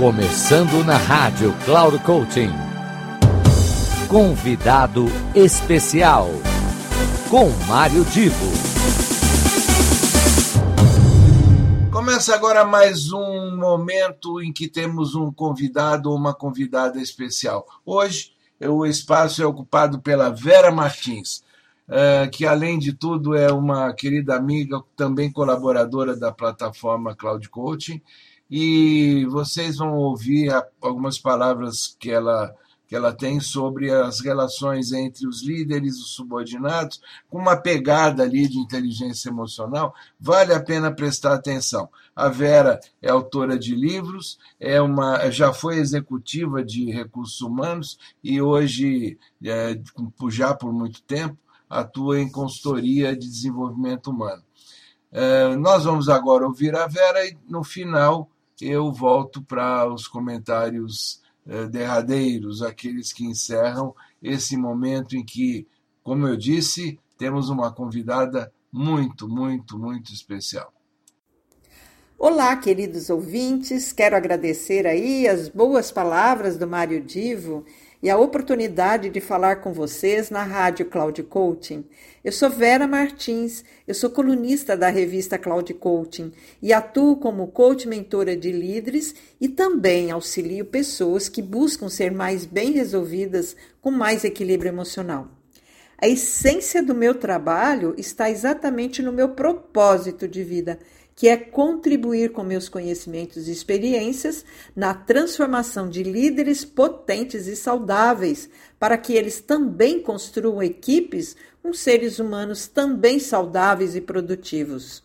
Começando na rádio Cloud Coaching. Convidado especial com Mário Divo. Começa agora mais um momento em que temos um convidado ou uma convidada especial. Hoje o espaço é ocupado pela Vera Martins, eh, que além de tudo é uma querida amiga, também colaboradora da plataforma Cloud Coaching, e vocês vão ouvir algumas palavras que ela que ela tem sobre as relações entre os líderes e os subordinados, com uma pegada ali de inteligência emocional, vale a pena prestar atenção. A Vera é autora de livros, é uma, já foi executiva de recursos humanos e hoje, é, já por muito tempo, atua em consultoria de desenvolvimento humano. É, nós vamos agora ouvir a Vera e, no final, eu volto para os comentários derradeiros, aqueles que encerram esse momento em que, como eu disse, temos uma convidada muito, muito, muito especial. Olá, queridos ouvintes, quero agradecer aí as boas palavras do Mário Divo e a oportunidade de falar com vocês na Rádio Cloud Coaching. Eu sou Vera Martins, eu sou colunista da revista Cloud Coaching e atuo como coach mentora de líderes e também auxilio pessoas que buscam ser mais bem resolvidas com mais equilíbrio emocional. A essência do meu trabalho está exatamente no meu propósito de vida que é contribuir com meus conhecimentos e experiências na transformação de líderes potentes e saudáveis, para que eles também construam equipes com seres humanos também saudáveis e produtivos.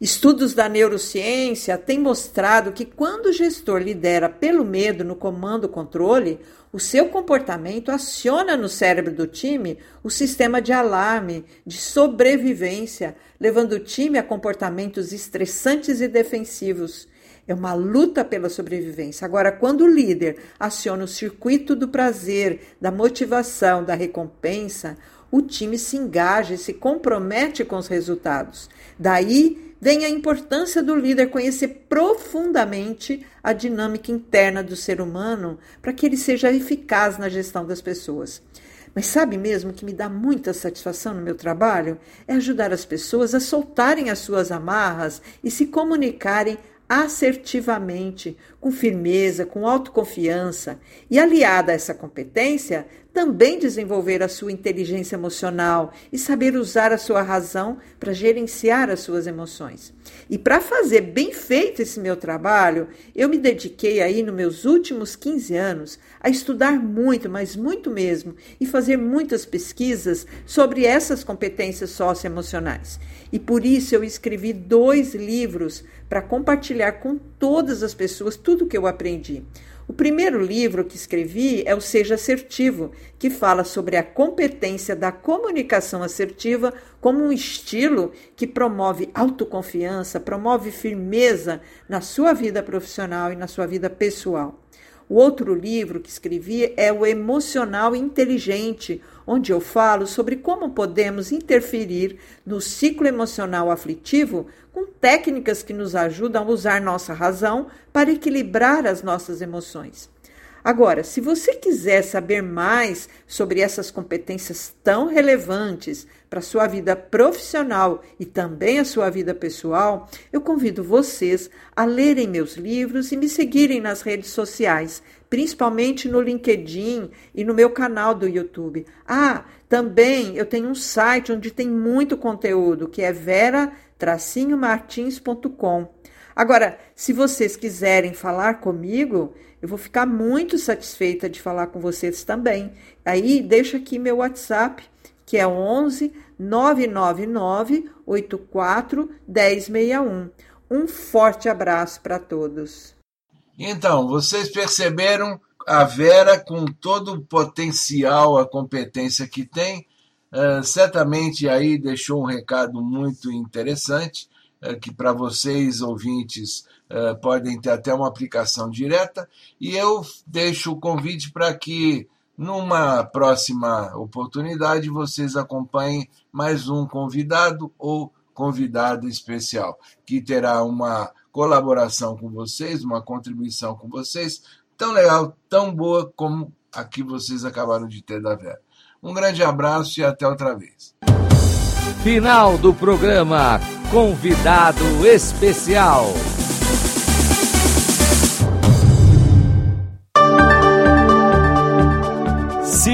Estudos da neurociência têm mostrado que quando o gestor lidera pelo medo no comando-controle, o seu comportamento aciona no cérebro do time o sistema de alarme, de sobrevivência, levando o time a comportamentos estressantes e defensivos. É uma luta pela sobrevivência. Agora, quando o líder aciona o circuito do prazer, da motivação, da recompensa, o time se engaja e se compromete com os resultados. Daí vem a importância do líder conhecer profundamente a dinâmica interna do ser humano para que ele seja eficaz na gestão das pessoas. Mas sabe mesmo que me dá muita satisfação no meu trabalho? É ajudar as pessoas a soltarem as suas amarras e se comunicarem assertivamente, com firmeza, com autoconfiança. E aliada a essa competência, também desenvolver a sua inteligência emocional e saber usar a sua razão para gerenciar as suas emoções. E para fazer bem feito esse meu trabalho, eu me dediquei aí nos meus últimos 15 anos a estudar muito, mas muito mesmo, e fazer muitas pesquisas sobre essas competências socioemocionais. E por isso eu escrevi dois livros para compartilhar com todas as pessoas tudo o que eu aprendi. O primeiro livro que escrevi é o Seja Assertivo, que fala sobre a competência da comunicação assertiva como um estilo que promove autoconfiança, promove firmeza na sua vida profissional e na sua vida pessoal. O outro livro que escrevi é O Emocional Inteligente, onde eu falo sobre como podemos interferir no ciclo emocional aflitivo com técnicas que nos ajudam a usar nossa razão para equilibrar as nossas emoções. Agora, se você quiser saber mais sobre essas competências tão relevantes para a sua vida profissional e também a sua vida pessoal, eu convido vocês a lerem meus livros e me seguirem nas redes sociais, principalmente no LinkedIn e no meu canal do YouTube. Ah, também eu tenho um site onde tem muito conteúdo, que é vera-martins.com. Agora, se vocês quiserem falar comigo, eu vou ficar muito satisfeita de falar com vocês também. Aí, deixa aqui meu WhatsApp, que é 11 999 84 1061. Um forte abraço para todos. Então, vocês perceberam a Vera, com todo o potencial, a competência que tem, uh, certamente aí deixou um recado muito interessante, uh, que para vocês, ouvintes, uh, podem ter até uma aplicação direta, e eu deixo o convite para que, numa próxima oportunidade, vocês acompanhem mais um convidado ou convidado especial, que terá uma colaboração com vocês, uma contribuição com vocês, tão legal, tão boa como a que vocês acabaram de ter da Vera. Um grande abraço e até outra vez. Final do programa Convidado Especial.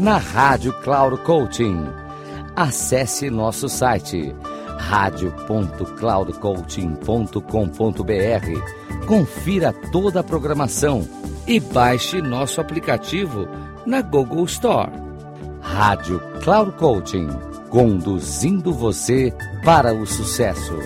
na Rádio Cloud Coaching. Acesse nosso site radio.cloudcoaching.com.br. Confira toda a programação e baixe nosso aplicativo na Google Store. Rádio Cloud Coaching, conduzindo você para o sucesso.